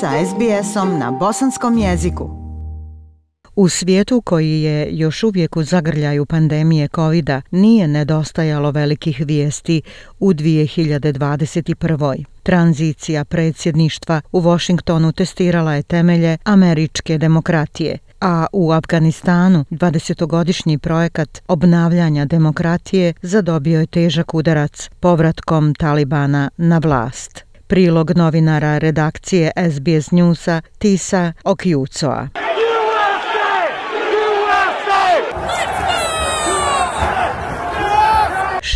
sa SBS-om na bosanskom jeziku. U svijetu koji je još uvijek u zagrljaju pandemije covid nije nedostajalo velikih vijesti u 2021. Tranzicija predsjedništva u Washingtonu testirala je temelje američke demokratije, a u Afganistanu 20-godišnji projekat obnavljanja demokratije zadobio je težak udarac povratkom Talibana na vlast. Prilog novinara redakcije SBS Newsa Tisa Okjucoa.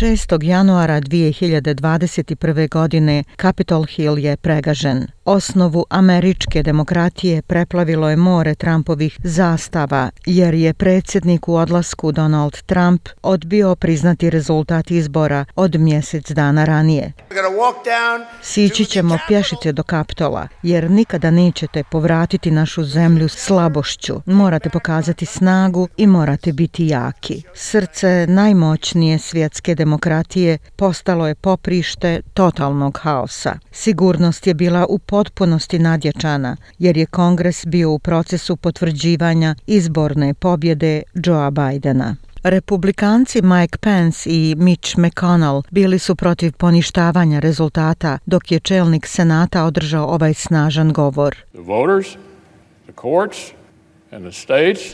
6. januara 2021. godine Capitol Hill je pregažen. Osnovu američke demokratije preplavilo je more Trumpovih zastava, jer je predsjednik u odlasku Donald Trump odbio priznati rezultat izbora od mjesec dana ranije. Sići ćemo pješice do Kapitola, jer nikada nećete povratiti našu zemlju slabošću. Morate pokazati snagu i morate biti jaki. Srce najmoćnije svjetske demokratije demokratije postalo je poprište totalnog haosa. Sigurnost je bila u potpunosti nadjačana, jer je kongres bio u procesu potvrđivanja izborne pobjede Joea Bidena. Republikanci Mike Pence i Mitch McConnell bili su protiv poništavanja rezultata dok je čelnik Senata održao ovaj snažan govor. The voters, the courts,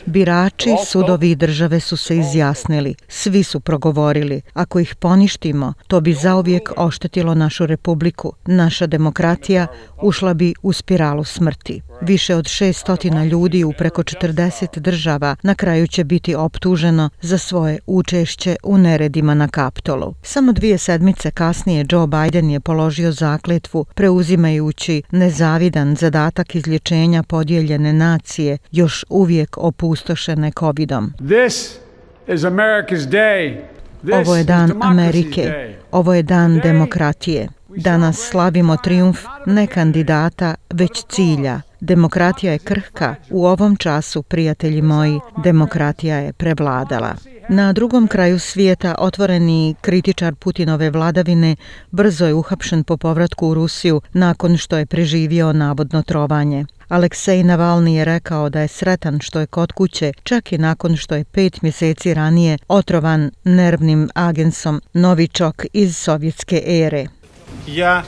Birači, sudovi i države su se izjasnili. Svi su progovorili. Ako ih poništimo, to bi zauvijek oštetilo našu republiku. Naša demokratija ušla bi u spiralu smrti. Više od 600 ljudi u preko 40 država na kraju će biti optuženo za svoje učešće u neredima na Kapitolu. Samo dvije sedmice kasnije Joe Biden je položio zakletvu preuzimajući nezavidan zadatak izlječenja podijeljene nacije još uvijek opustošene COVID-om. Ovo je dan Amerike, ovo je dan demokratije. Danas slavimo triumf ne kandidata, već cilja. Demokratija je krhka. U ovom času, prijatelji moji, demokratija je prevladala. Na drugom kraju svijeta otvoreni kritičar Putinove vladavine brzo je uhapšen po povratku u Rusiju nakon što je preživio navodno trovanje. Aleksej Navalni je rekao da je sretan što je kod kuće, čak i nakon što je pet mjeseci ranije otrovan nervnim agensom Novičok iz sovjetske ere. Ja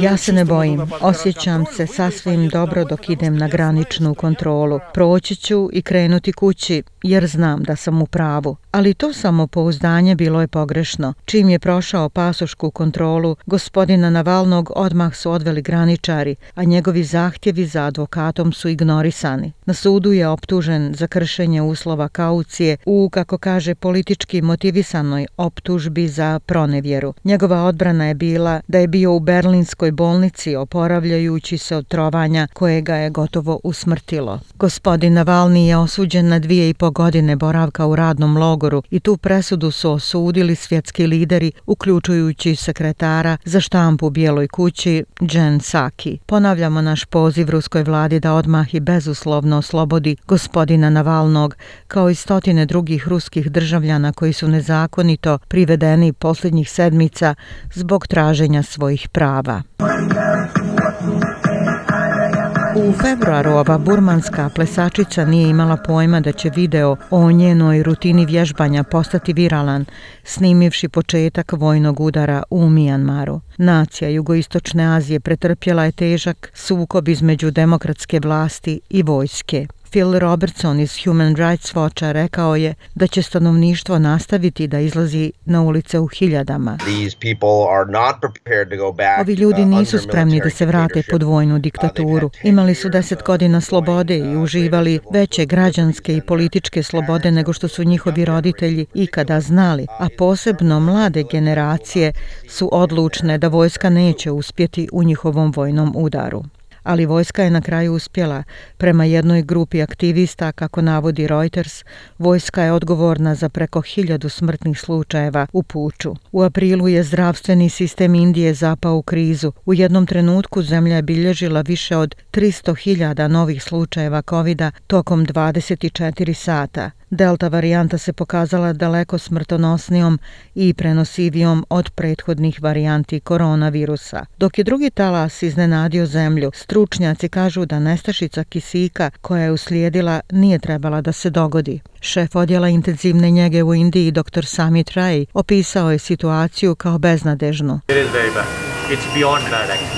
Ja se ne bojim, osjećam se sasvim dobro dok idem na graničnu kontrolu. Proći ću i krenuti kući, jer znam da sam u pravu. Ali to samopouzdanje bilo je pogrešno. Čim je prošao pasošku kontrolu, gospodina Navalnog odmah su odveli graničari, a njegovi zahtjevi za advokatom su ignorisani. Na sudu je optužen za kršenje uslova kaucije u, kako kaže, politički motivisanoj optužbi za pronevjeru. Njegova odbrana je bila da je bio u berlinskoj bolnici oporavljajući se od trovanja koje ga je gotovo usmrtilo. Gospodin Navalni je osuđen na dvije i po godine boravka u radnom logoru i tu presudu su osudili svjetski lideri, uključujući sekretara za štampu u Bijeloj kući Jen Saki. Ponavljamo naš poziv ruskoj vladi da odmah i bezuslovno oslobodi gospodina Navalnog, kao i stotine drugih ruskih državljana koji su nezakonito privedeni posljednjih sedmica zbog traženja svojih prava. U februaru ova burmanska plesačica nije imala pojma da će video o njenoj rutini vježbanja postati viralan, snimivši početak vojnog udara u Mijanmaru. Nacija Jugoistočne Azije pretrpjela je težak sukob između demokratske vlasti i vojske. Phil Robertson iz Human Rights Watcha rekao je da će stanovništvo nastaviti da izlazi na ulice u hiljadama. Ovi ljudi uh, nisu spremni da se vrate pod vojnu uh, diktaturu. Imali su deset godina slobode i uživali veće građanske i političke slobode nego što su njihovi roditelji ikada znali, a posebno mlade generacije su odlučne da vojska neće uspjeti u njihovom vojnom udaru ali vojska je na kraju uspjela. Prema jednoj grupi aktivista, kako navodi Reuters, vojska je odgovorna za preko hiljadu smrtnih slučajeva u puču. U aprilu je zdravstveni sistem Indije zapao u krizu. U jednom trenutku zemlja je bilježila više od 300.000 novih slučajeva covid tokom 24 sata. Delta varijanta se pokazala daleko smrtonosnijom i prenosivijom od prethodnih varijanti koronavirusa. Dok je drugi talas iznenadio zemlju, stručnjaci kažu da nestašica kisika koja je uslijedila nije trebala da se dogodi. Šef odjela intenzivne njege u Indiji, dr. Samit Rai, opisao je situaciju kao beznadežnu.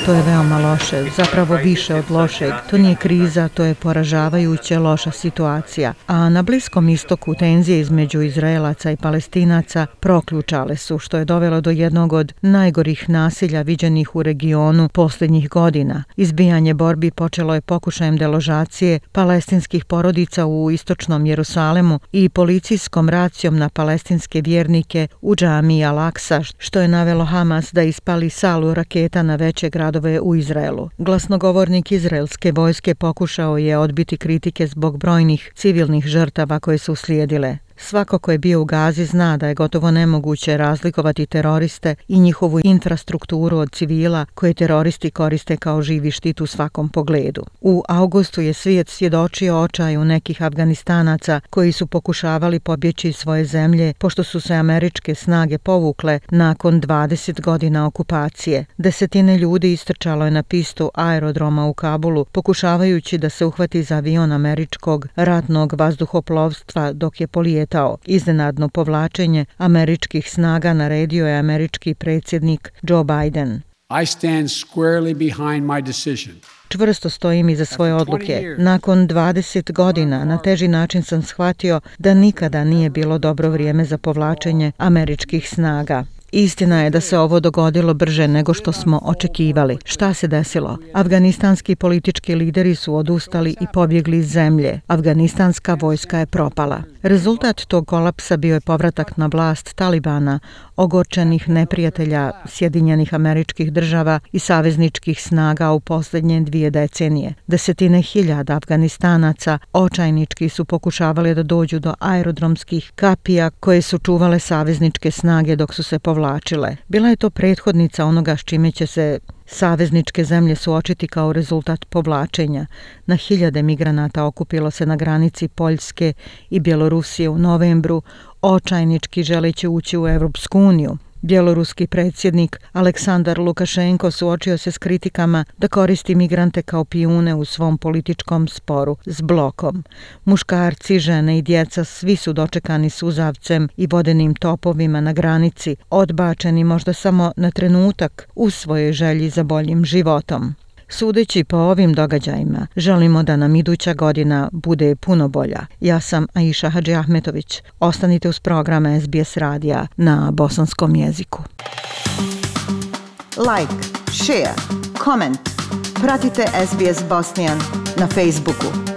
To je veoma loše, zapravo više od lošeg. To nije kriza, to je poražavajuće loša situacija. A na Bliskom istoku tenzije između Izraelaca i Palestinaca proključale su, što je dovelo do jednog od najgorih nasilja viđenih u regionu posljednjih godina. Izbijanje borbi počelo je pokušajem deložacije palestinskih porodica u istočnom Jerusalemu i policijskom racijom na palestinske vjernike u džami Al-Aqsa, što je navelo Hamas da ispali salu raketa na veće gradove u Izraelu. Glasnogovornik izraelske vojske pokušao je odbiti kritike zbog brojnih civilnih žrtava koje su slijedile. Svako ko je bio u Gazi zna da je gotovo nemoguće razlikovati teroriste i njihovu infrastrukturu od civila koje teroristi koriste kao živi štit u svakom pogledu. U augustu je svijet svjedočio očaju nekih Afganistanaca koji su pokušavali pobjeći iz svoje zemlje pošto su se američke snage povukle nakon 20 godina okupacije. Desetine ljudi istrčalo je na pistu aerodroma u Kabulu pokušavajući da se uhvati za avion američkog ratnog vazduhoplovstva dok je polijet smetao. Iznenadno povlačenje američkih snaga naredio je američki predsjednik Joe Biden. I stand squarely behind my decision. Čvrsto stojim iza svoje odluke. Nakon 20 godina na teži način sam shvatio da nikada nije bilo dobro vrijeme za povlačenje američkih snaga. Istina je da se ovo dogodilo brže nego što smo očekivali. Šta se desilo? Afganistanski politički lideri su odustali i pobjegli iz zemlje. Afganistanska vojska je propala. Rezultat tog kolapsa bio je povratak na vlast Talibana, ogorčenih neprijatelja Sjedinjenih američkih država i savezničkih snaga u posljednje dvije decenije. Desetine hiljada Afganistanaca očajnički su pokušavali da dođu do aerodromskih kapija koje su čuvale savezničke snage dok su se povlačile. Bila je to prethodnica onoga s čime će se savezničke zemlje suočiti kao rezultat povlačenja. Na hiljade migranata okupilo se na granici Poljske i Bjelorusije u novembru, očajnički želeći ući u Evropsku uniju. Bjeloruski predsjednik Aleksandar Lukašenko suočio se s kritikama da koristi migrante kao pijune u svom političkom sporu s blokom. Muškarci, žene i djeca svi su dočekani suzavcem i vodenim topovima na granici, odbačeni možda samo na trenutak u svojoj želji za boljim životom. Sudeći po ovim događajima, želimo da nam iduća godina bude puno bolja. Ja sam Aisha Hadži Ahmetović. Ostanite uz programa SBS radija na bosanskom jeziku. Like, share, comment. Pratite SBS Bosnian na Facebooku.